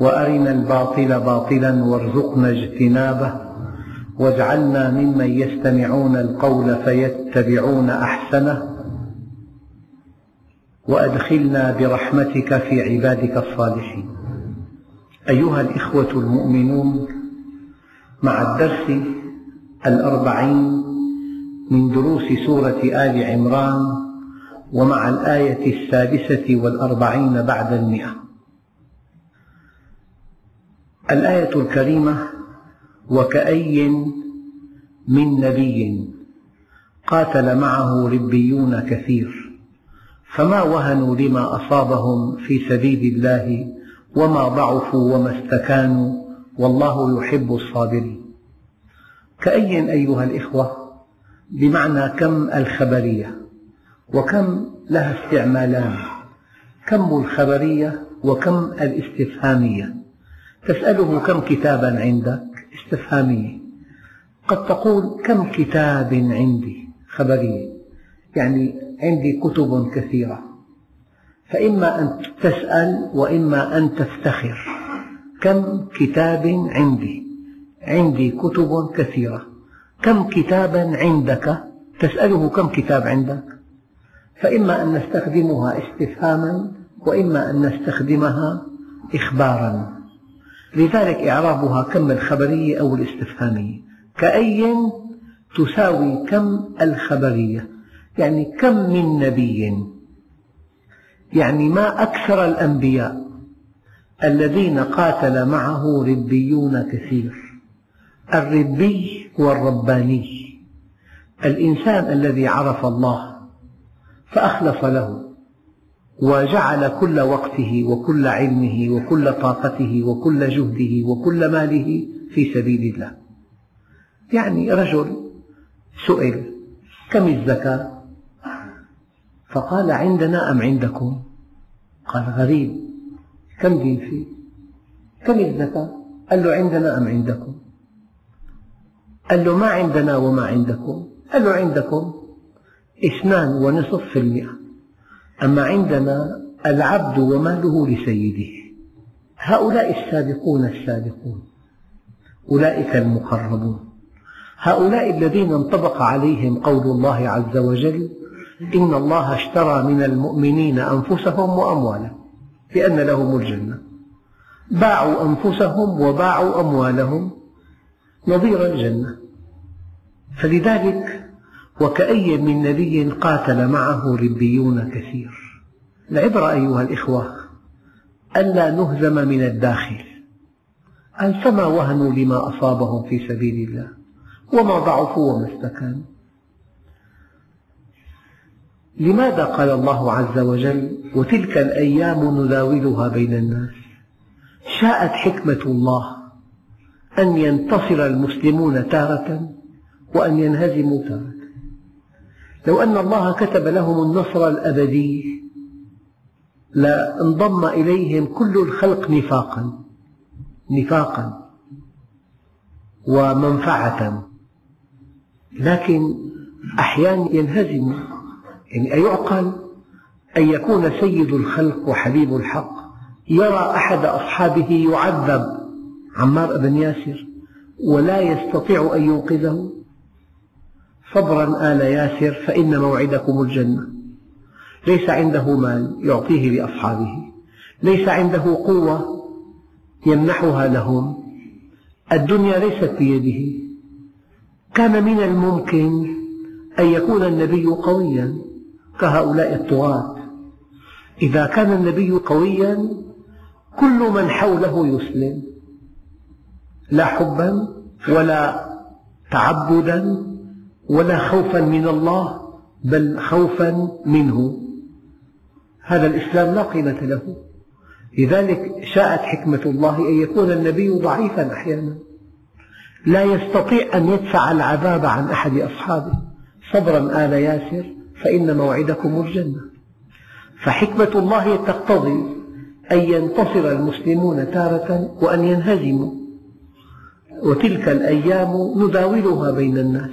وأرنا الباطل باطلا وارزقنا اجتنابه واجعلنا ممن يستمعون القول فيتبعون أحسنه وأدخلنا برحمتك في عبادك الصالحين. أيها الإخوة المؤمنون مع الدرس الأربعين من دروس سورة آل عمران ومع الآية السادسة والأربعين بعد المئة. الآية الكريمة وكأي من نبي قاتل معه ربيون كثير فما وهنوا لما أصابهم في سبيل الله وما ضعفوا وما استكانوا والله يحب الصابرين. كأي أيها الإخوة بمعنى كم الخبرية وكم لها استعمالان كم الخبرية وكم الاستفهامية. تسأله كم كتابا عندك؟ استفهامية قد تقول كم كتاب عندي؟ خبرية يعني عندي كتب كثيرة. فإما أن تسأل وإما أن تفتخر. كم كتاب عندي؟ عندي كتب كثيرة. كم كتابا عندك؟ تسأله كم كتاب عندك؟ فإما أن نستخدمها استفهاما وإما أن نستخدمها إخبارا. لذلك إعرابها كم الخبرية أو الاستفهامية؟ كأي تساوي كم الخبرية؟ يعني كم من نبي؟ يعني ما أكثر الأنبياء الذين قاتل معه ربيون كثير الربي هو الرباني الإنسان الذي عرف الله فأخلص له. وجعل كل وقته وكل علمه وكل طاقته وكل جهده وكل ماله في سبيل الله. يعني رجل سئل كم الزكاة؟ فقال عندنا أم عندكم؟ قال غريب. كم دين فيه كم الزكاة؟ قال له عندنا أم عندكم. قال له ما عندنا وما عندكم؟ قال له عندكم. اثنان ونصف في المئة. أما عندنا العبد وماله لسيده. هؤلاء السابقون السابقون. أولئك المقربون. هؤلاء الذين انطبق عليهم قول الله عز وجل إن الله اشترى من المؤمنين أنفسهم وأموالهم بأن لهم الجنة. باعوا أنفسهم وباعوا أموالهم نظير الجنة. فلذلك وكأي من نبي قاتل معه ربيون كثير. العبرة أيها الإخوة ألا نهزم من الداخل. أن فما وهنوا لما أصابهم في سبيل الله وما ضعفوا وما استكانوا. لماذا قال الله عز وجل وتلك الأيام نداولها بين الناس؟ شاءت حكمة الله أن ينتصر المسلمون تارة وأن ينهزموا تارة. لو أن الله كتب لهم النصر الأبدي لانضم إليهم كل الخلق نفاقا نفاقا ومنفعة. لكن أحيانا ينهزم يعني أيعقل أن يكون سيد الخلق وحبيب الحق يرى أحد أصحابه يعذب عمار بن ياسر ولا يستطيع أن ينقذه. صبرا آل ياسر فإن موعدكم الجنة. ليس عنده مال يعطيه لأصحابه. ليس عنده قوة يمنحها لهم. الدنيا ليست بيده. كان من الممكن أن يكون النبي قويا كهؤلاء الطغاة إذا كان النبي قويا كل من حوله يسلم. لا حبا ولا تعبدا ولا خوفا من الله بل خوفا منه. هذا الإسلام لا قيمة له. لذلك شاءت حكمة الله أن يكون النبي ضعيفا أحيانا. لا يستطيع أن يدفع العذاب عن أحد أصحابه. صبرا آل ياسر فإن موعدكم الجنة. فحكمة الله تقتضي أن ينتصر المسلمون تارة وأن ينهزموا. وتلك الأيام نداولها بين الناس.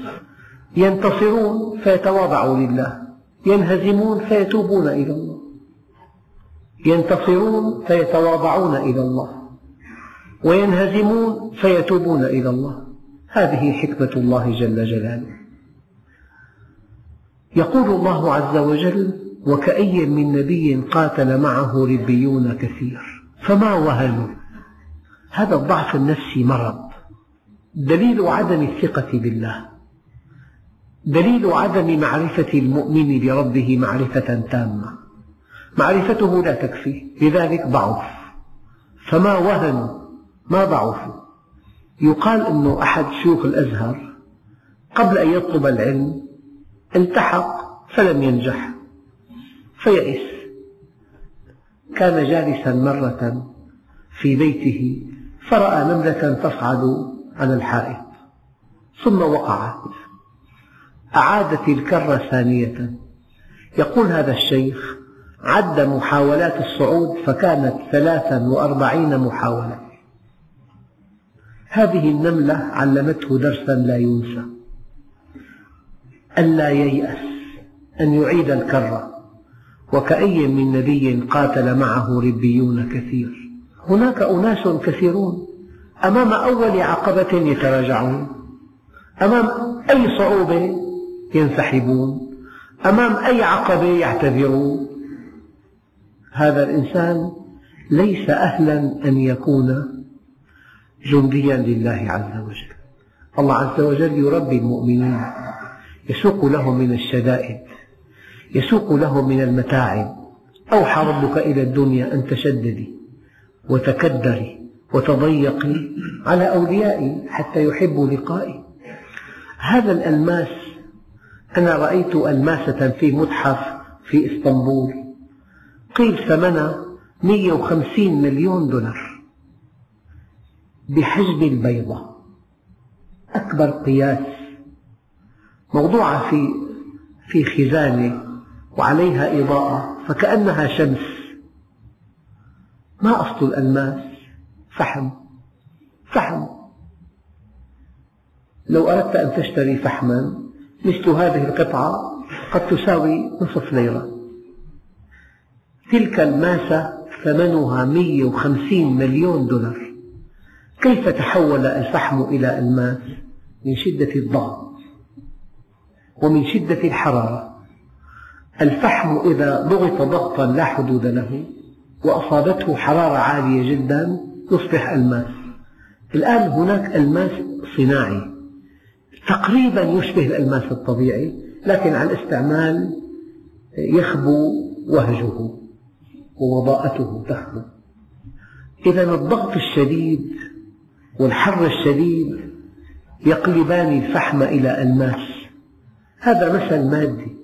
ينتصرون فيتواضعوا لله ينهزمون فيتوبون إلى الله ينتصرون فيتواضعون إلى الله وينهزمون فيتوبون إلى الله. هذه حكمة الله جل جلاله. يقول الله عز وجل وكأي من نبي قاتل معه ربيون كثير فما وهنوا؟ هذا الضعف النفسي مرض دليل عدم الثقة بالله. دليل عدم معرفة المؤمن بربه معرفة تامة. معرفته لا تكفي لذلك ضعف. فما وهنوا ما ضعفوا يقال أن أحد شيوخ الأزهر قبل أن يطلب العلم التحق فلم ينجح فيئس. كان جالسا مرة في بيته فرأى نملة تصعد على الحائط ثم وقعت. أعادت الكرة ثانية. يقول هذا الشيخ عد محاولات الصعود فكانت ثلاثا وأربعين محاولة. هذه النملة علمته درسا لا ينسى. ألا ييأس أن يعيد الكرة وكأي من نبي قاتل معه ربيون كثير. هناك أناس كثيرون. أمام أول عقبة يتراجعون. أمام أي صعوبة ينسحبون أمام أي عقبة يعتذرون. هذا الإنسان ليس أهلا أن يكون جنديا لله عز وجل. الله عز وجل يربي المؤمنين يسوق لهم من الشدائد يسوق لهم من المتاعب. أوحى ربك إلى الدنيا أن تشددي وتكدري وتضيقي على أوليائي حتى يحبوا لقائي. هذا الألماس أنا رأيت ألماسة في متحف في إسطنبول. قيل ثمنها 150 مليون دولار. بحجم البيضة. أكبر قياس. موضوعة في في خزانة وعليها إضاءة فكأنها شمس. ما أصل الألماس؟ فحم. فحم. لو أردت أن تشتري فحما مثل هذه القطعة قد تساوي نصف ليرة. تلك الماسة ثمنها 150 مليون دولار. كيف تحول الفحم إلى ألماس؟ من شدة الضغط ومن شدة الحرارة. الفحم إذا ضغط ضغطا لا حدود له وأصابته حرارة عالية جدا يصبح ألماس. الآن هناك ألماس صناعي. تقريبا يشبه الألماس الطبيعي لكن على الاستعمال يخبو وهجه ووضاءته تخبو. إذا الضغط الشديد والحر الشديد يقلبان الفحم إلى ألماس. هذا مثل مادي.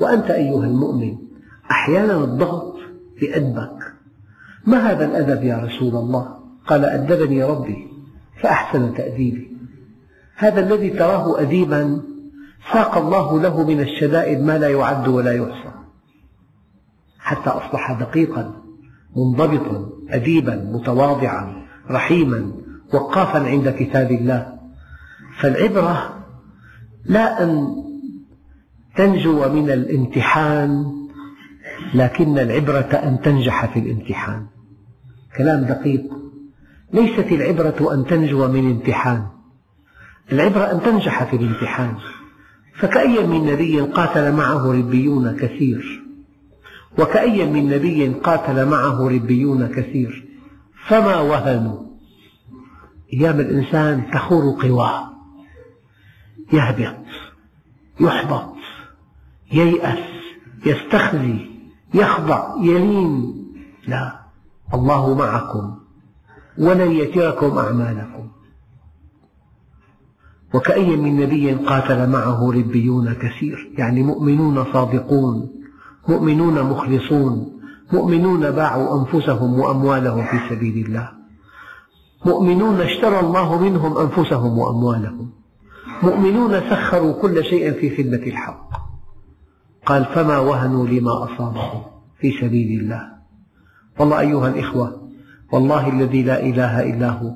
وأنت أيها المؤمن أحيانا الضغط يأدبك. ما هذا الأدب يا رسول الله؟ قال أدبني ربي فأحسن تأديبي. هذا الذي تراه أديبا ساق الله له من الشدائد ما لا يعد ولا يحصى. حتى أصبح دقيقا منضبطا أديبا متواضعا رحيما وقافا عند كتاب الله. فالعبرة لا أن تنجو من الامتحان لكن العبرة أن تنجح في الامتحان. كلام دقيق. ليست العبرة أن تنجو من امتحان. العبرة أن تنجح في الامتحان. فكأي من نبي قاتل معه ربيون كثير. وكأي من نبي قاتل معه ربيون كثير. فما وهنوا أيام الإنسان تخور قواه. يهبط. يحبط. ييأس. يستخزي. يخضع. يلين. لا. الله معكم. ولن يتركم أعمالكم. وكأي من نبي قاتل معه ربيون كثير يعني مؤمنون صادقون مؤمنون مخلصون مؤمنون باعوا أنفسهم وأموالهم في سبيل الله مؤمنون اشترى الله منهم أنفسهم وأموالهم مؤمنون سخروا كل شيء في خدمة الحق. قال فما وهنوا لما أصابهم في سبيل الله. والله أيها الإخوة والله الذي لا إله إلا هو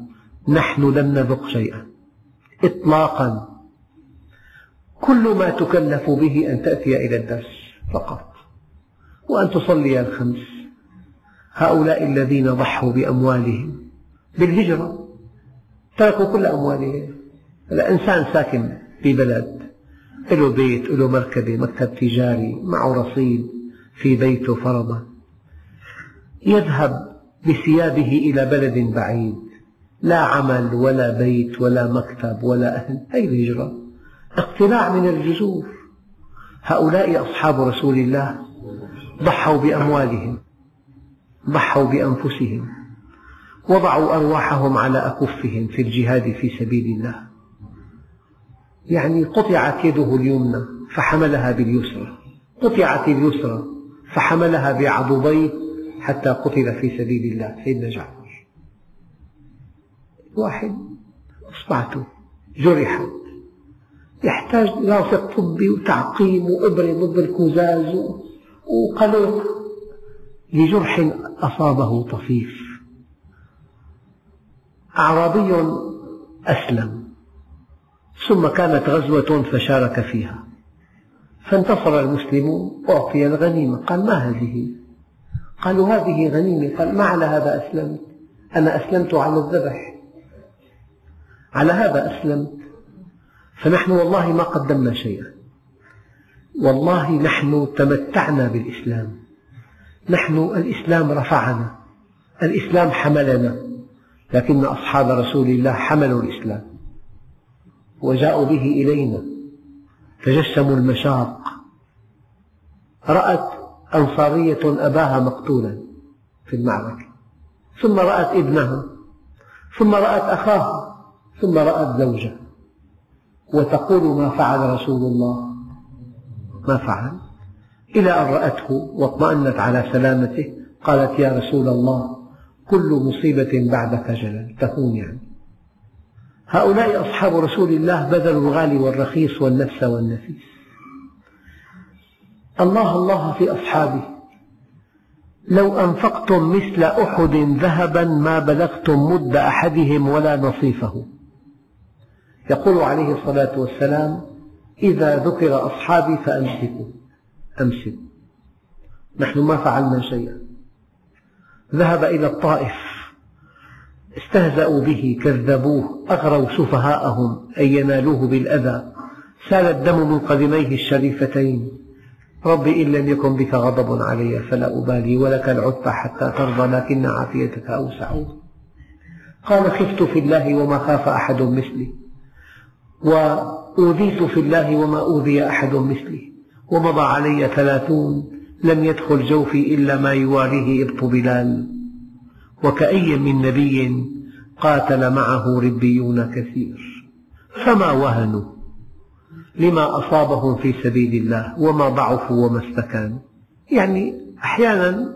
نحن لم نذق شيئا. إطلاقا. كل ما تكلف به أن تأتي إلى الدرس فقط وأن تصلي الخمس هؤلاء الذين ضحوا بأموالهم بالهجرة تركوا كل أموالهم. هلا إنسان ساكن في بلد له بيت له مركبة مكتب تجاري معه رصيد في بيته فرضا. يذهب بثيابه إلى بلد بعيد. لا عمل ولا بيت ولا مكتب ولا أهل هذه الهجرة. اقتلاع من الجذور هؤلاء أصحاب رسول الله. ضحوا بأموالهم. ضحوا بأنفسهم. وضعوا أرواحهم على أكفهم في الجهاد في سبيل الله. يعني قطعت يده اليمنى فحملها باليسرى. قطعت اليسرى فحملها بعضديه حتى قتل في سبيل الله. سيدنا جعفر. واحد أصبعته جرحت. يحتاج لاصق طبي وتعقيم وإبرة ضد الكزاز وقلق لجرح أصابه طفيف. أعرابي أسلم. ثم كانت غزوة فشارك فيها. فانتصر المسلمون أعطي الغنيمة قال ما هذه؟ قالوا هذه غنيمة. قال ما على هذا أسلمت؟ أنا أسلمت على الذبح. على هذا أسلمت فنحن والله ما قدمنا شيئا. والله نحن تمتعنا بالإسلام. نحن الإسلام رفعنا. الإسلام حملنا. لكن أصحاب رسول الله حملوا الإسلام. وجاءوا به إلينا. تجسموا المشاق. رأت أنصارية أباها مقتولا في المعركة. ثم رأت ابنها. ثم رأت أخاها. ثم رأت زوجها وتقول ما فعل رسول الله. ما فعل؟ إلى أن رأته واطمأنت على سلامته قالت يا رسول الله كل مصيبة بعدك جلل. تهون يعني. هؤلاء أصحاب رسول الله بذلوا الغالي والرخيص والنفس والنفيس. الله الله في أصحابه. لو أنفقتم مثل أحد ذهبا ما بلغتم مد أحدهم ولا نصيفه. يقول عليه الصلاة والسلام إذا ذكر أصحابي فأمسكوا. أمسكوا نحن ما فعلنا شيئا. ذهب إلى الطائف. استهزأوا به كذبوه أغروا سفهاءهم أن ينالوه بالأذى. سال الدم من قدميه الشريفتين. ربي إن لم يكن بك غضب علي فلا أبالي ولك العتبى حتى ترضى لكن عافيتك أوسع. قال خفت في الله وما خاف أحد مثلي. وأوذيت في الله وما أوذي أحد مثلي. ومضى علي ثلاثون لم يدخل جوفي إلا ما يواريه إبط بلال. وكأي من نبي قاتل معه ربيون كثير. فما وهنوا لما أصابهم في سبيل الله؟ وما ضعفوا؟ وما استكانوا يعني أحيانا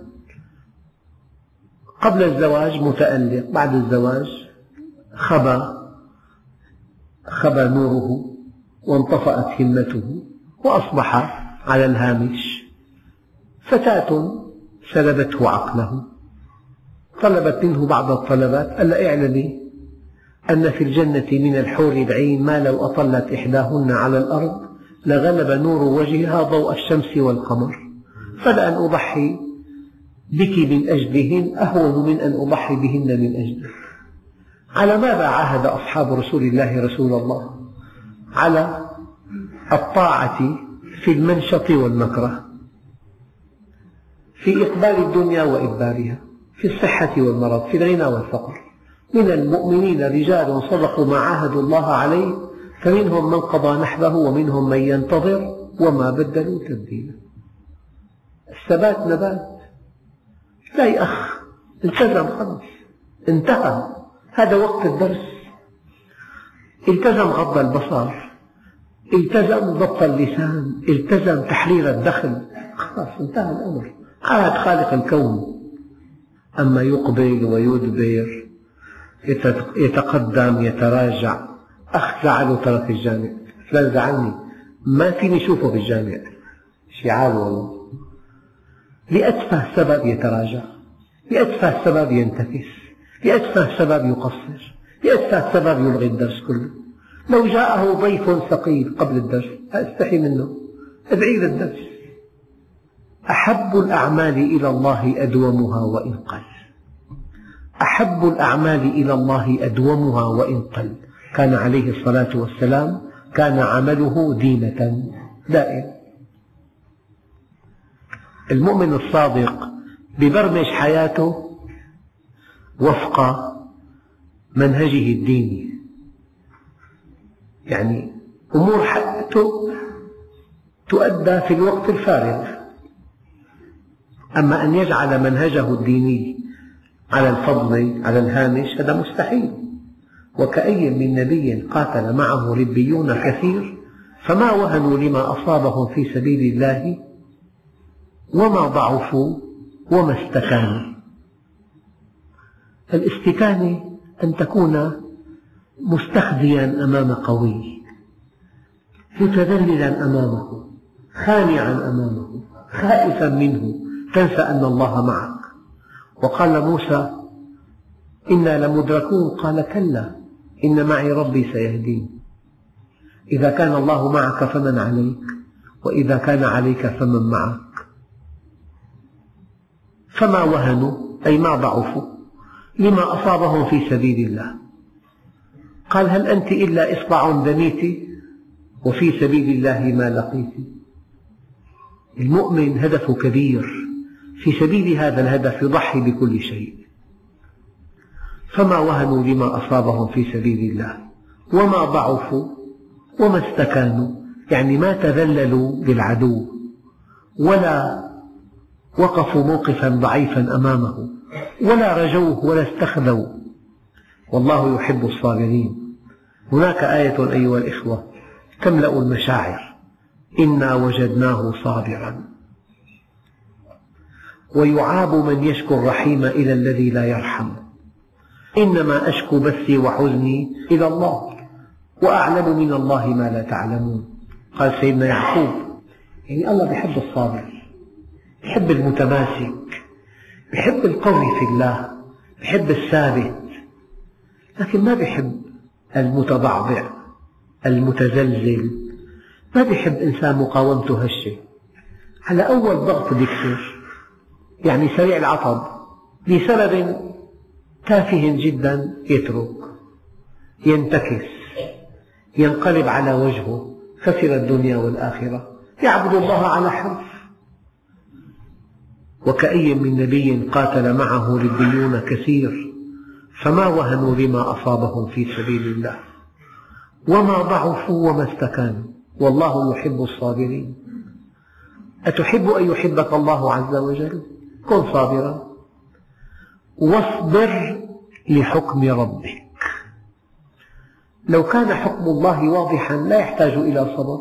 قبل الزواج متألق بعد الزواج خبى خبى نوره وانطفأت همته وأصبح على الهامش فتاة سلبته عقله. طلبت منه بعض الطلبات قال لها اعلمي أن في الجنة من الحور العين ما لو أطلت إحداهن على الأرض لغلب نور وجهها ضوء الشمس والقمر. فلأن أضحي بك من أجلهن أهون من أن أضحي بهن من أجلك. على ماذا عاهد أصحاب رسول الله رسول الله؟ على الطاعة في المنشط والمكره في إقبال الدنيا وإدبارها في الصحة والمرض في الغنى والفقر. من المؤمنين رجال صدقوا ما عاهدوا الله عليه فمنهم من قضى نحبه ومنهم من ينتظر وما بدلوا تبديلا. الثبات نبات. تلاقي أخ التزم خلص انتهى هذا وقت الدرس. التزم غض البصر التزم ضبط اللسان التزم تحرير الدخل. خلاص انتهى الأمر. عاد خالق الكون. أما يقبل ويدبر يتقدم يتراجع. أخ زعله ترك الجامع. فلان زعلني. ما فيني أشوفه بالجامع شعار والله. لأتفه سبب يتراجع. لأتفه سبب ينتكس لأتفه سبب يقصر لأتفه سبب يلغي الدرس كله. لو جاءه ضيف ثقيل قبل الدرس أستحي منه. أدعي للدرس. أحب الأعمال إلى الله أدومها وإن قل. أحب الأعمال إلى الله أدومها وإن قل. كان عليه الصلاة والسلام كان عمله دينة. دائم. المؤمن الصادق ببرمج حياته وفق منهجه الديني. يعني أمور تؤدى في الوقت الفارغ. أما أن يجعل منهجه الديني على الفضل على الهامش هذا مستحيل. وكأي من نبي قاتل معه ربيون كثير فما وهنوا لما أصابهم في سبيل الله وما ضعفوا وما استكانوا. الاستكانة أن تكون مستخزيا أمام قوي متذللا أمامه خانعا أمامه خائفا منه تنسى أن الله معك. وقال موسى إنا لمدركون. قال كلا إن معي ربي سيهدين. إذا كان الله معك فمن عليك وإذا كان عليك فمن معك. فما وهنوا؟ أي ما ضعفوا؟ لما أصابهم في سبيل الله. قال هل أنت إلا إصبع دميت وفي سبيل الله ما لقيت؟ المؤمن هدفه كبير في سبيل هذا الهدف يضحي بكل شيء. فما وهنوا لما أصابهم في سبيل الله؟ وما ضعفوا؟ وما استكانوا؟ يعني ما تذللوا للعدو ولا وقفوا موقفا ضعيفا أمامه. ولا رجوه ولا استخذوا. والله يحب الصابرين. هناك آية أيها الإخوة تملأ المشاعر. إنا وجدناه صابرا. ويعاب من يشكو الرحيم إلى الذي لا يرحم. إنما أشكو بثي وحزني إلى الله. وأعلم من الله ما لا تعلمون. قال سيدنا يعقوب يعني الله يحب الصابر يحب المتماسك يحب القوي في الله يحب الثابت لكن ما يحب المتضعضع المتزلزل ما يحب إنسان مقاومته هشة على أول ضغط بيكسر يعني سريع العطب لسبب تافه جدا يترك ينتكس ينقلب على وجهه خسر الدنيا والآخرة. يعبد الله على حرف. وكأي من نبي قاتل معه ربيون كثير فما وهنوا لما أصابهم في سبيل الله. وما ضعفوا وما استكانوا. والله يحب الصابرين. أتحب أن يحبك الله عز وجل؟ كن صابرا. واصبر لحكم ربك. لو كان حكم الله واضحا لا يحتاج إلى صبر.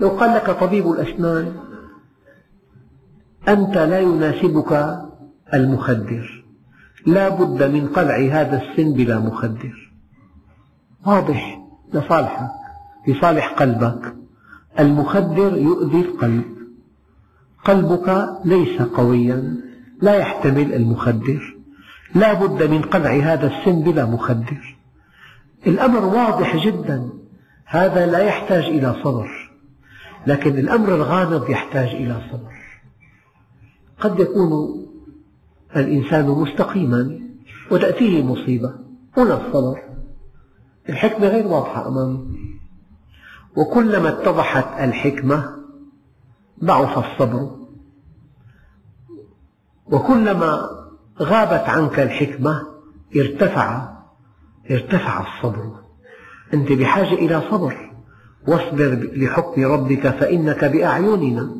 لو قال لك طبيب الأسنان أنت لا يناسبك المخدر. لا بد من قلع هذا السن بلا مخدر. واضح لصالحك لصالح قلبك. المخدر يؤذي القلب. قلبك ليس قويا لا يحتمل المخدر. لا بد من قلع هذا السن بلا مخدر. الأمر واضح جدا. هذا لا يحتاج إلى صبر. لكن الأمر الغامض يحتاج إلى صبر. قد يكون الإنسان مستقيما وتأتيه مصيبة هنا الصبر. الحكمة غير واضحة أمامه وكلما اتضحت الحكمة ضعف الصبر. وكلما غابت عنك الحكمة ارتفع ارتفع الصبر. أنت بحاجة إلى صبر. واصبر لحكم ربك فإنك بأعيننا.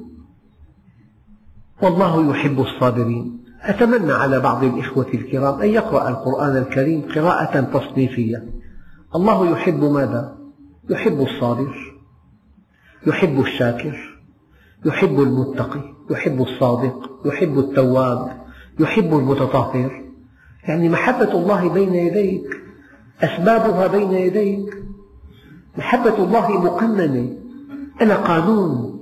والله يحب الصابرين. أتمنى على بعض الإخوة الكرام أن يقرأ القرآن الكريم قراءة تصنيفية. الله يحب ماذا؟ يحب الصابر يحب الشاكر يحب المتقي يحب الصادق يحب التواب يحب المتطهر. يعني محبة الله بين يديك أسبابها بين يديك. محبة الله مقننة. أنا قانون.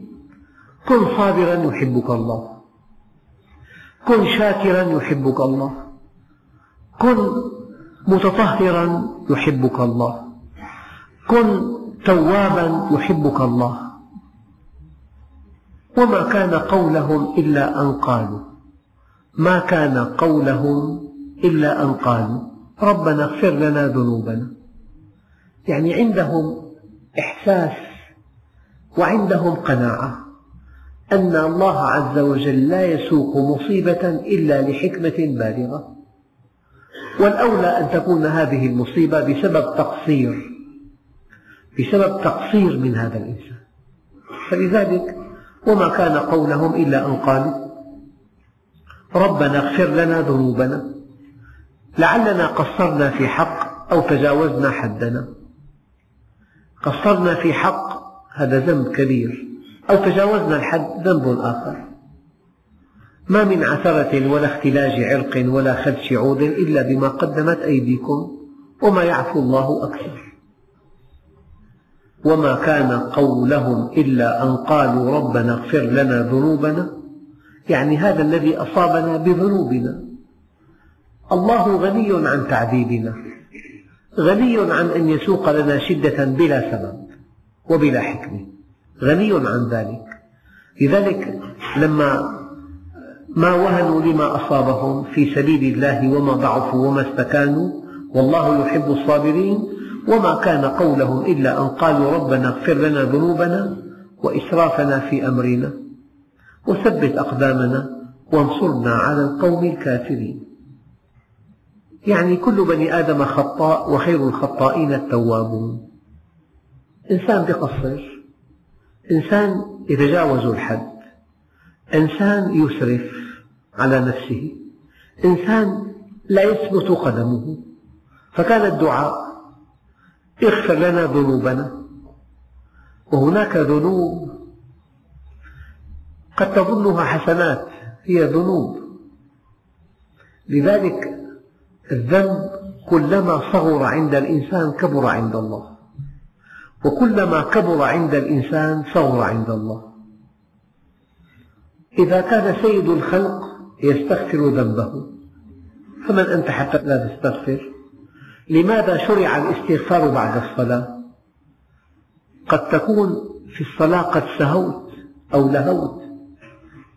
كن صابرا يحبك الله. كن شاكرا يحبك الله. كن متطهرا يحبك الله. كن توابا يحبك الله. وما كان قولهم إلا أن قالوا. ما كان قولهم إلا أن قالوا. ربنا اغفر لنا ذنوبنا. يعني عندهم إحساس وعندهم قناعة. أن الله عز وجل لا يسوق مصيبة إلا لحكمة بالغة. والأولى أن تكون هذه المصيبة بسبب تقصير بسبب تقصير من هذا الإنسان. فلذلك وما كان قولهم إلا أن قالوا ربنا اغفر لنا ذنوبنا لعلنا قصرنا في حق أو تجاوزنا حدنا. قصرنا في حق هذا ذنب كبير. أو تجاوزنا الحد ذنب آخر. ما من عثرة ولا اختلاج عرق ولا خدش عود إلا بما قدمت أيديكم وما يعفو الله أكثر. وما كان قولهم إلا أن قالوا ربنا اغفر لنا ذنوبنا يعني هذا الذي أصابنا بذنوبنا. الله غني عن تعذيبنا غني عن أن يسوق لنا شدة بلا سبب وبلا حكمة غني عن ذلك. لذلك لما ما وهنوا لما أصابهم في سبيل الله وما ضعفوا وما استكانوا والله يحب الصابرين وما كان قولهم إلا أن قالوا ربنا اغفر لنا ذنوبنا وإسرافنا في أمرنا. وثبت أقدامنا وانصرنا على القوم الكافرين. يعني كل بني آدم خطاء وخير الخطائين التوابون. إنسان بقصر إنسان يتجاوز الحد إنسان يسرف على نفسه إنسان لا يثبت قدمه. فكان الدعاء اغفر لنا ذنوبنا. وهناك ذنوب قد تظنها حسنات هي ذنوب. لذلك الذنب كلما صغر عند الإنسان كبر عند الله. وكلما كبر عند الإنسان صغر عند الله. إذا كان سيد الخلق يستغفر ذنبه فمن أنت حتى لا تستغفر؟ لماذا شرع الاستغفار بعد الصلاة؟ قد تكون في الصلاة قد سهوت أو لهوت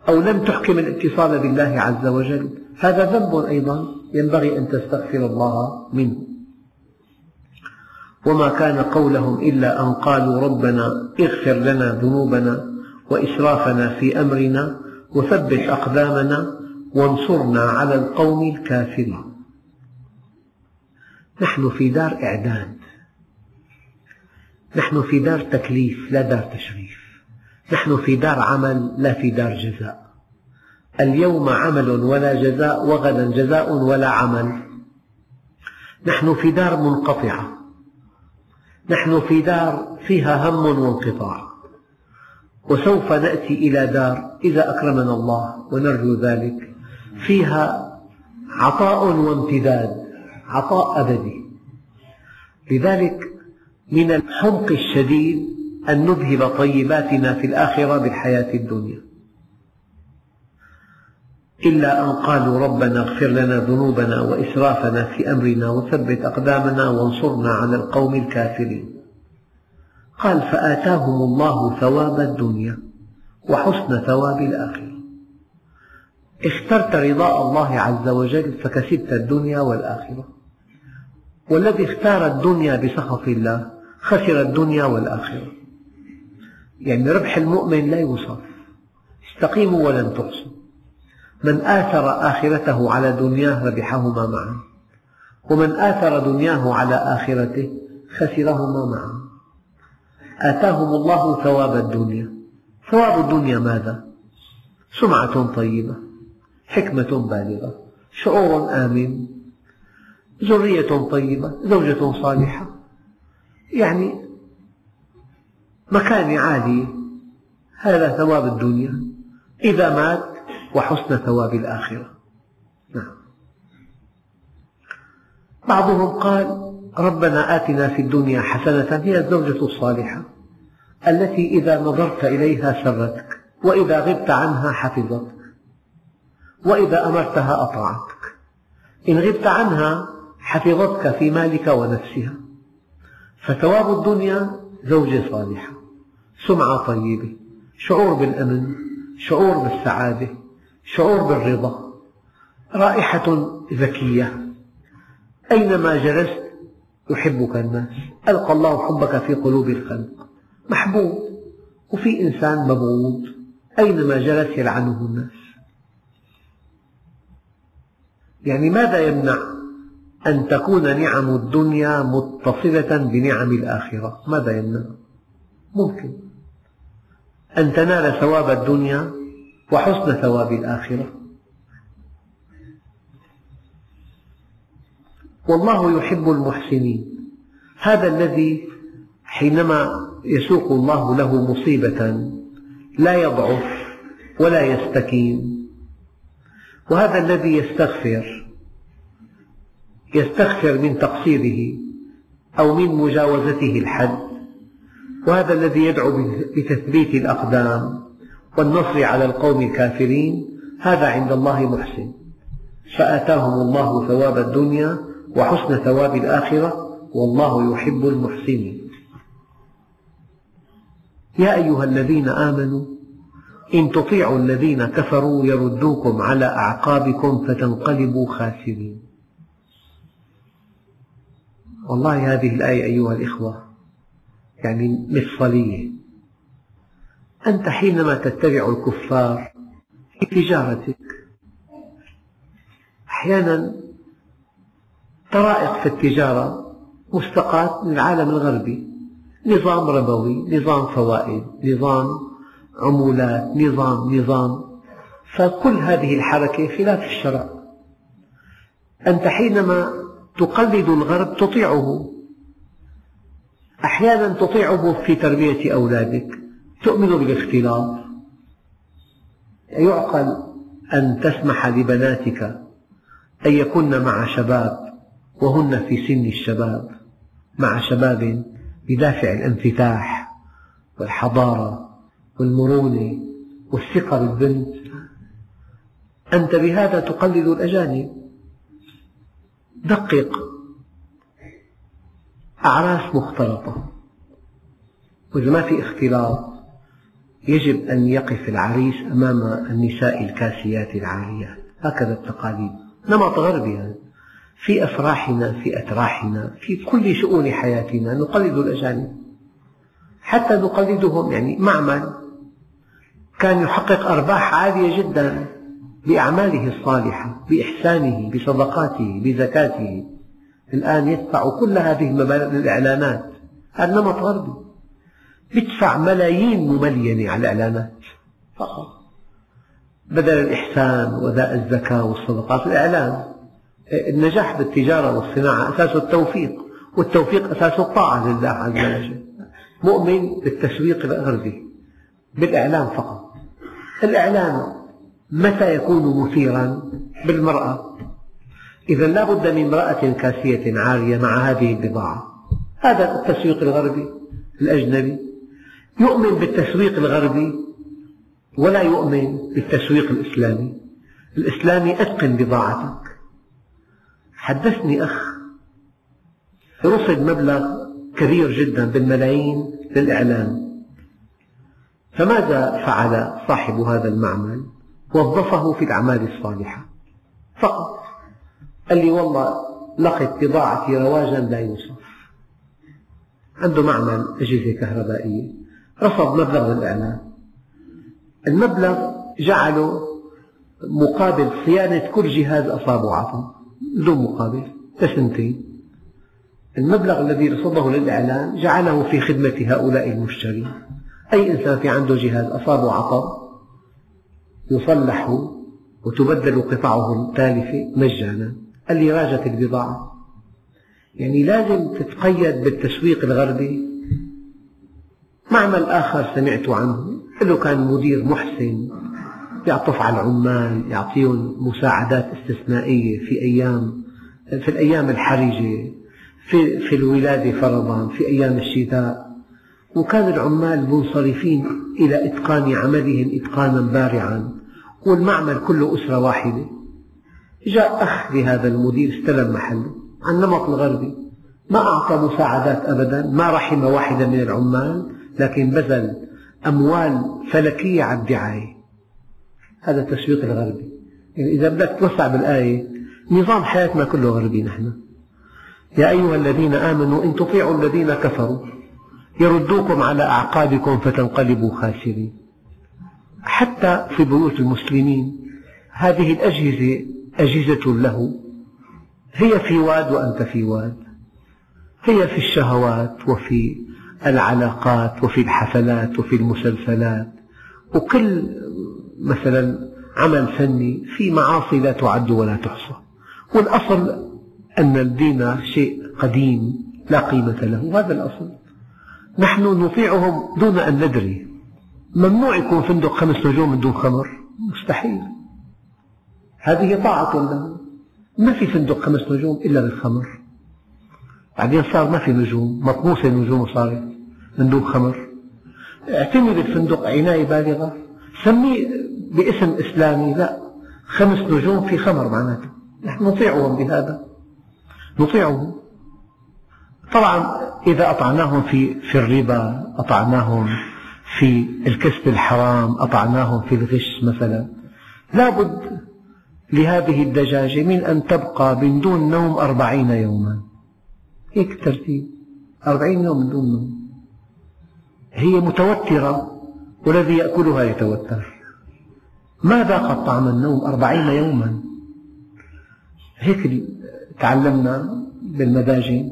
أو لم تحكم الاتصال بالله عز وجل. هذا ذنب أيضا ينبغي أن تستغفر الله منه. وما كان قولهم إلا أن قالوا ربنا اغفر لنا ذنوبنا وإسرافنا في أمرنا وثبت أقدامنا وانصرنا على القوم الكافرين. نحن في دار إعداد. نحن في دار تكليف لا دار تشريف. نحن في دار عمل لا في دار جزاء. اليوم عمل ولا جزاء وغدا جزاء ولا عمل. نحن في دار منقطعة. نحن في دار فيها هم وانقطاع وسوف نأتي إلى دار إذا أكرمنا الله ونرجو ذلك. فيها عطاء وامتداد عطاء أبدي. لذلك من الحمق الشديد أن نذهب طيباتنا في الآخرة بالحياة الدنيا. إلا أن قالوا ربنا اغفر لنا ذنوبنا وإسرافنا في أمرنا وثبت أقدامنا وانصرنا على القوم الكافرين. قال فآتاهم الله ثواب الدنيا وحسن ثواب الآخرة. اخترت رضاء الله عز وجل فكسبت الدنيا والآخرة. والذي اختار الدنيا بسخط الله خسر الدنيا والآخرة. يعني ربح المؤمن لا يوصف. استقيموا ولن تحصوا. من آثر آخرته على دنياه ربحهما معا. ومن آثر دنياه على آخرته خسرهما معا. آتاهم الله ثواب الدنيا. ثواب الدنيا ماذا؟ سمعة طيبة حكمة بالغة شعور آمن ذرية طيبة زوجة صالحة. يعني مكانة عالية هذا ثواب الدنيا. إذا مات وحسن ثواب الآخرة. نعم. بعضهم قال ربنا آتنا في الدنيا حسنة هي الزوجة الصالحة التي إذا نظرت إليها سرتك وإذا غبت عنها حفظتك وإذا أمرتها أطاعتك. إن غبت عنها حفظتك في مالك ونفسها. فثواب الدنيا زوجة صالحة سمعة طيبة شعور بالأمن شعور بالسعادة. شعور بالرضا رائحة ذكية. أينما جلست يحبك الناس ألقى الله حبك في قلوب الخلق. محبوب وفي إنسان مبغوض أينما جلس يلعنه الناس. يعني ماذا يمنع أن تكون نعم الدنيا متصلة بنعم الآخرة؟ ماذا يمنع؟ ممكن. أن تنال ثواب الدنيا وحسن ثواب الآخرة. والله يحب المحسنين. هذا الذي حينما يسوق الله له مصيبة لا يضعف ولا يستكين. وهذا الذي يستغفر يستغفر من تقصيره أو من مجاوزته الحد. وهذا الذي يدعو بتثبيت الأقدام. والنصر على القوم الكافرين هذا عند الله محسن. فآتاهم الله ثواب الدنيا وحسن ثواب الآخرة والله يحب المحسنين يا أيها الذين آمنوا إن تطيعوا الذين كفروا يردوكم على أعقابكم فتنقلبوا خاسرين. والله هذه الآية أيها الإخوة يعني مفصلية أنت حينما تتبع الكفار في تجارتك أحيانا طرائق في التجارة مستقاة من العالم الغربي نظام ربوي نظام فوائد نظام عمولات نظام نظام. فكل هذه الحركة خلاف الشرع. أنت حينما تقلد الغرب تطيعه. أحيانا تطيعه في تربية أولادك. تؤمن بالاختلاط؟ يعقل أن تسمح لبناتك أن يكن مع شباب وهن في سن الشباب مع شباب بدافع الانفتاح والحضارة والمرونة والثقة بالبنت. أنت بهذا تقلد الأجانب؟ دقق أعراس مختلطة. وإذا ما في اختلاط يجب أن يقف العريس أمام النساء الكاسيات العاريات. هكذا التقاليد. نمط غربي. يعني في أفراحنا في أتراحنا في كل شؤون حياتنا نقلد الأجانب. حتى نقلدهم يعني معمل. كان يحقق أرباح عالية جدا بأعماله الصالحة بإحسانه بصدقاته بزكاته. الآن يدفع كل هذه المبالغ للإعلانات. هذا نمط غربي. يدفع ملايين مملينة على الإعلانات فقط. بدل الإحسان وأداء الزكاة والصدقات الإعلان النجاح بالتجارة والصناعة أساسه التوفيق والتوفيق أساسه الطاعة لله عز وجل. مؤمن بالتسويق الغربي بالإعلام فقط. الإعلام متى يكون مثيرا؟ بالمرأة. إذا لا بد من امرأة كاسية عارية مع هذه البضاعة. هذا التسويق الغربي الأجنبي. يؤمن بالتسويق الغربي ولا يؤمن بالتسويق الإسلامي. الإسلامي أتقن بضاعتك. حدثني أخ رصد مبلغ كبير جدا بالملايين للإعلان فماذا فعل صاحب هذا المعمل؟ وظفه في الأعمال الصالحة. فقط. قال لي والله لقت بضاعتي رواجا لا يوصف. عنده معمل أجهزة كهربائية. رصد مبلغ للإعلان. المبلغ جعله مقابل صيانة كل جهاز أصابه عطب بدون مقابل لسنتين المبلغ الذي رصده للإعلان جعله في خدمة هؤلاء المشترين. أي إنسان في عنده جهاز أصابه عطب يصلح وتبدل قطعه التالفة مجانا. قال لي راجت البضاعة. يعني لازم تتقيد بالتسويق الغربي معمل آخر سمعت عنه له كان مدير محسن يعطف على العمال يعطيهم مساعدات استثنائية في أيام في الأيام الحرجة في, في الولادة فرضا في أيام الشتاء. وكان العمال منصرفين إلى إتقان عملهم إتقانا بارعا والمعمل كله أسرة واحدة. جاء أخ لهذا المدير استلم محله عن النمط الغربي ما أعطى مساعدات أبدا ما رحم واحدا من العمال. لكن بذل أموال فلكية على الدعاية هذا التسويق الغربي. يعني إذا بدك توسع بالآية نظام حياتنا كله غربي نحن. يا أيها الذين آمنوا إن تطيعوا الذين كفروا يردوكم على أعقابكم فتنقلبوا خاسرين. حتى في بيوت المسلمين هذه الأجهزة أجهزة له. هي في واد وأنت في واد. هي في الشهوات وفي العلاقات وفي الحفلات وفي المسلسلات وكل مثلا عمل فني في معاصي لا تعد ولا تحصى. والأصل أن الدين شيء قديم لا قيمة له هذا الأصل. نحن نطيعهم دون أن ندري. ممنوع يكون فندق خمس نجوم من دون خمر. مستحيل. هذه طاعة له ما في فندق خمس نجوم إلا بالخمر. بعدين صار ما في نجوم مطموسة النجوم صارت من دون خمر. اعتني بالفندق عناية بالغة. سميه باسم إسلامي لا خمس نجوم في خمر معناته. نحن نطيعهم بهذا. نطيعهم. طبعا إذا أطعناهم في في الربا أطعناهم في الكسب الحرام أطعناهم في الغش مثلا لا بد لهذه الدجاجة من أن تبقى من دون نوم أربعين يوما. هيك الترتيب أربعين يوم من دون نوم. هي متوترة والذي يأكلها يتوتر. ما ذاقت طعم النوم أربعين يوما؟ هيك تعلمنا بالمداجن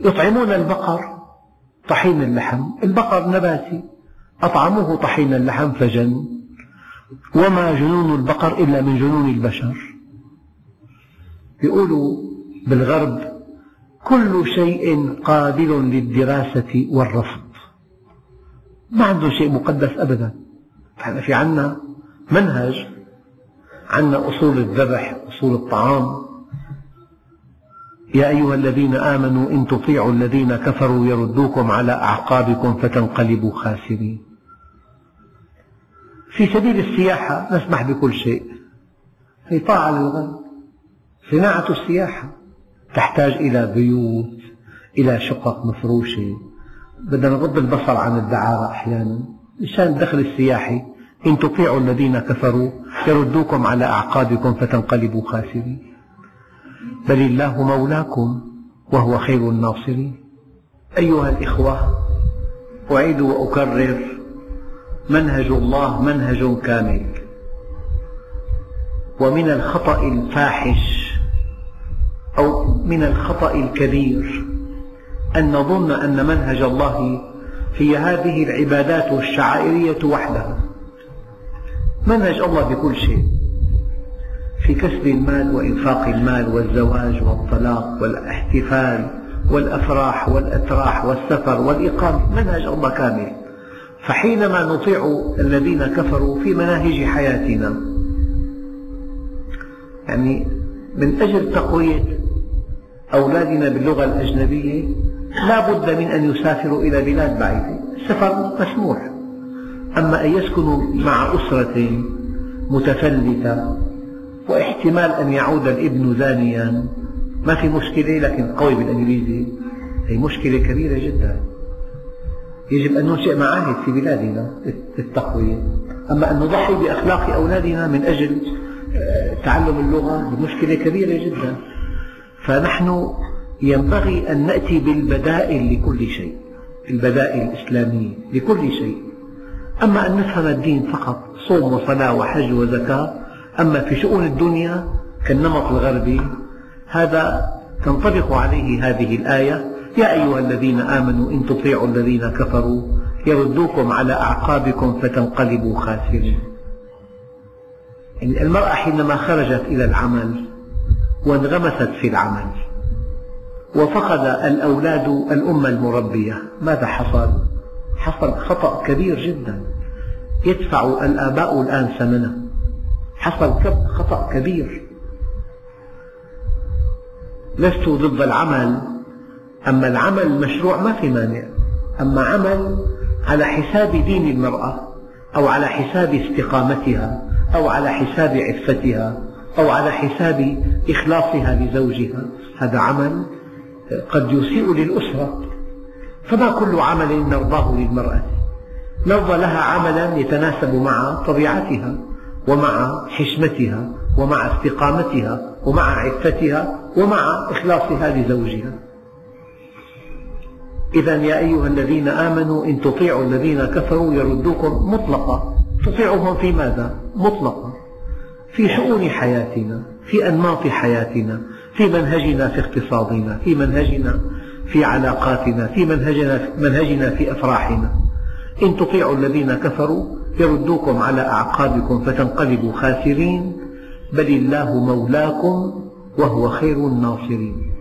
يطعمون البقر طحين اللحم. البقر نباتي. أطعموه طحين اللحم فجن. وما جنون البقر إلا من جنون البشر. يقولوا بالغرب كل شيء قابل للدراسة والرفض. ما عندهم شيء مقدس أبدا. نحن في عنا منهج عنا أصول الذبح أصول الطعام. يا أيها الذين آمنوا إن تطيعوا الذين كفروا يردوكم على أعقابكم فتنقلبوا خاسرين. في سبيل السياحة نسمح بكل شيء. هي طاعة للغرب صناعة السياحة. تحتاج إلى بيوت إلى شقق مفروشة. بدنا نغض البصر عن الدعارة أحيانا. مشان الدخل السياحي إن تطيعوا الذين كفروا يردوكم على أعقابكم فتنقلبوا خاسرين. بل الله مولاكم وهو خير الناصرين. أيها الإخوة أعيد وأكرر منهج الله منهج كامل. ومن الخطأ الفاحش أو من الخطأ الكبير أن نظن أن منهج الله هي هذه العبادات الشعائرية وحدها. منهج الله بكل شيء في كسب المال وإنفاق المال والزواج والطلاق والإحتفال والأفراح والأتراح والسفر والإقامة منهج الله كامل. فحينما نطيع الذين كفروا في مناهج حياتنا يعني من أجل تقوية أولادنا باللغة الأجنبية لا بد من أن يسافروا إلى بلاد بعيدة. السفر مسموح. أما أن يسكنوا مع أسرة متفلتة واحتمال أن يعود الابن زانيا ما في مشكلة لكن قوي بالإنجليزي. هي مشكلة كبيرة جدا. يجب أن ننشئ معاهد في بلادنا للتقوية. أما أن نضحي بأخلاق أولادنا من أجل آه، تعلم اللغة مشكلة كبيرة جدا. فنحن ينبغي أن نأتي بالبدائل لكل شيء البدائل الإسلامية لكل شيء. أما أن نفهم الدين فقط صوم وصلاة وحج وزكاة أما في شؤون الدنيا كالنمط الغربي هذا تنطبق عليه هذه الآية. يا أيها الذين آمنوا إن تطيعوا الذين كفروا يردوكم على أعقابكم فتنقلبوا خاسرين. يعني المرأة حينما خرجت إلى العمل وانغمست في العمل. وفقد الأولاد الأم المربية. ماذا حصل؟ حصل خطأ كبير جدا. يدفع الآباء الآن ثمنه حصل خطأ كبير. لست ضد العمل. أما العمل المشروع ما في مانع. أما عمل على حساب دين المرأة أو على حساب استقامتها أو على حساب عفتها. أو على حساب إخلاصها لزوجها. هذا عمل قد يسيء للأسرة. فما كل عمل نرضاه للمرأة؟ نرضى لها عملا يتناسب مع طبيعتها ومع حشمتها ومع استقامتها ومع عفتها ومع إخلاصها لزوجها. إذا يا أيها الذين آمنوا إن تطيعوا الذين كفروا يردوكم مطلقة تطيعهم في ماذا؟ مطلقة في شؤون حياتنا في أنماط حياتنا في منهجنا في اقتصادنا في منهجنا في علاقاتنا في منهجنا, منهجنا في أفراحنا. إن تطيعوا الذين كفروا يردوكم على أعقابكم فتنقلبوا خاسرين بل الله مولاكم وهو خير الناصرين.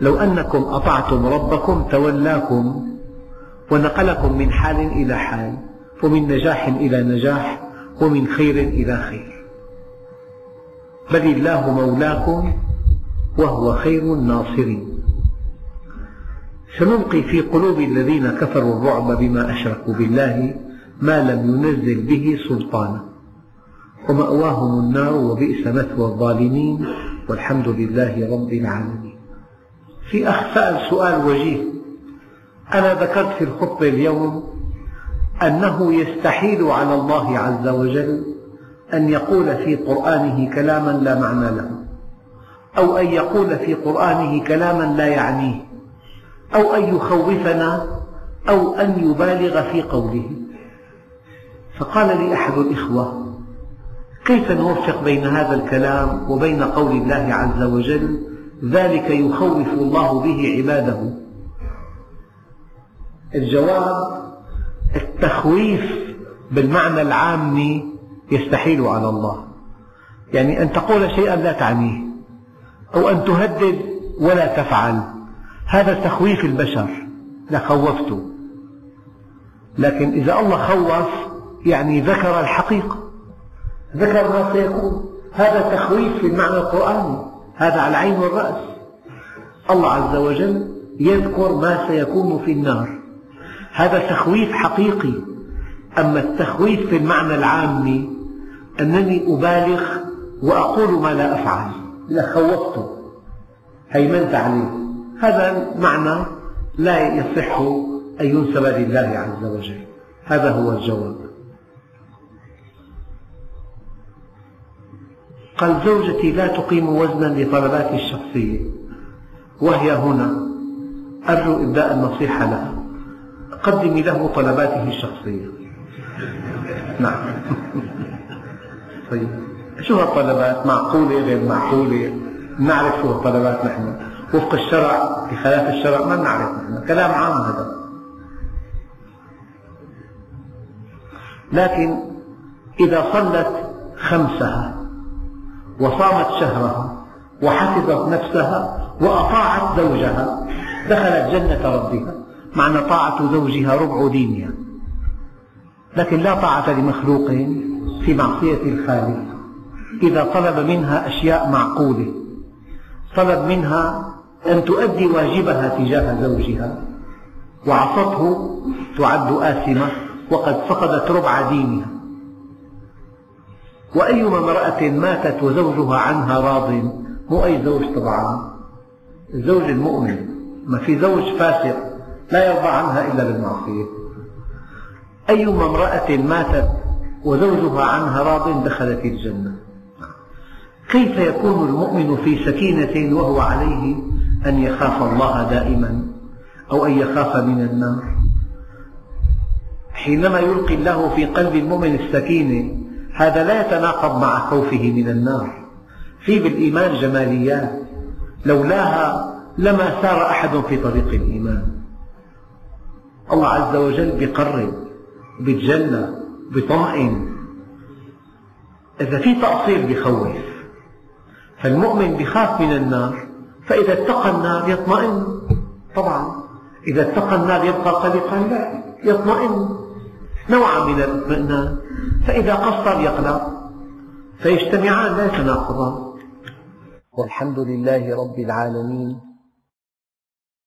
لو أنكم أطعتم ربكم تولاكم ونقلكم من حال إلى حال ومن نجاح إلى نجاح ومن خير إلى خير. بل الله مولاكم وهو خير الناصرين. سنلقي في قلوب الذين كفروا الرعب بما أشركوا بالله ما لم ينزل به سلطانا. ومأواهم النار وبئس مثوى الظالمين. والحمد لله رب العالمين. في أخ سأل سؤال وجيه أنا ذكرت في الخطبة اليوم أنه يستحيل على الله عز وجل أن يقول في قرآنه كلاما لا معنى له أو أن يقول في قرآنه كلاما لا يعنيه أو أن يخوفنا أو أن يبالغ في قوله. فقال لي أحد الإخوة كيف نوفق بين هذا الكلام وبين قول الله عز وجل ذلك يخوف الله به عباده؟ الجواب التخويف بالمعنى العام يستحيل على الله. يعني أن تقول شيئا لا تعنيه أو أن تهدد ولا تفعل. هذا تخويف البشر. لخوفت لكن إذا الله خوف يعني ذكر الحقيقة ذكر ما سيكون. هذا تخويف في المعنى القرآني هذا على العين والرأس الله عز وجل يذكر ما سيكون في النار. هذا تخويف حقيقي. أما التخويف في المعنى العام أنني أبالغ وأقول ما لا أفعل. لخوفته هيمنت عليه هذا معنى لا يصح أن ينسب لله عز وجل. هذا هو الجواب. قال زوجتي لا تقيم وزنا لطلباتي الشخصية وهي هنا أرجو إبداء النصيحة لها. قدمي له طلباته الشخصية. نعم. طيب. شو هالطلبات؟ معقولة غير معقولة؟ نعرف شو الطلبات نحن. وفق الشرع بخلاف الشرع ما نعرف نحن. كلام عام هذا. لكن إذا صلت خمسها وصامت شهرها وحفظت نفسها وأطاعت زوجها دخلت جنة ربها معنى طاعة زوجها ربع دينها. لكن لا طاعة لمخلوق في معصية الخالق. إذا طلب منها أشياء معقولة. طلب منها أن تؤدي واجبها تجاه زوجها. وعصته تعد آثمة وقد فقدت ربع دينها. وأيما امرأة ماتت وزوجها عنها راض مو أي زوج طبعا. الزوج المؤمن. ما في زوج فاسق لا يرضى عنها إلا بالمعصية. أيما امرأة ماتت وزوجها عنها راض دخلت الجنة. كيف يكون المؤمن في سكينة وهو عليه أن يخاف الله دائما أو أن يخاف من النار؟ حينما يلقي الله في قلب المؤمن السكينة هذا لا يتناقض مع خوفه من النار. في بالإيمان جماليات لولاها لما سار أحد في طريق الإيمان. الله عز وجل بيقرب بيتجلى بيطمئن إذا في تقصير بخوف فالمؤمن بخاف من النار فإذا اتقى النار يطمئن. طبعا إذا اتقى النار يبقى قلقا لا يطمئن. نوعا من الاطمئنان. فإذا قصر يقلق فيجتمعان لا يتناقضان. والحمد لله رب العالمين.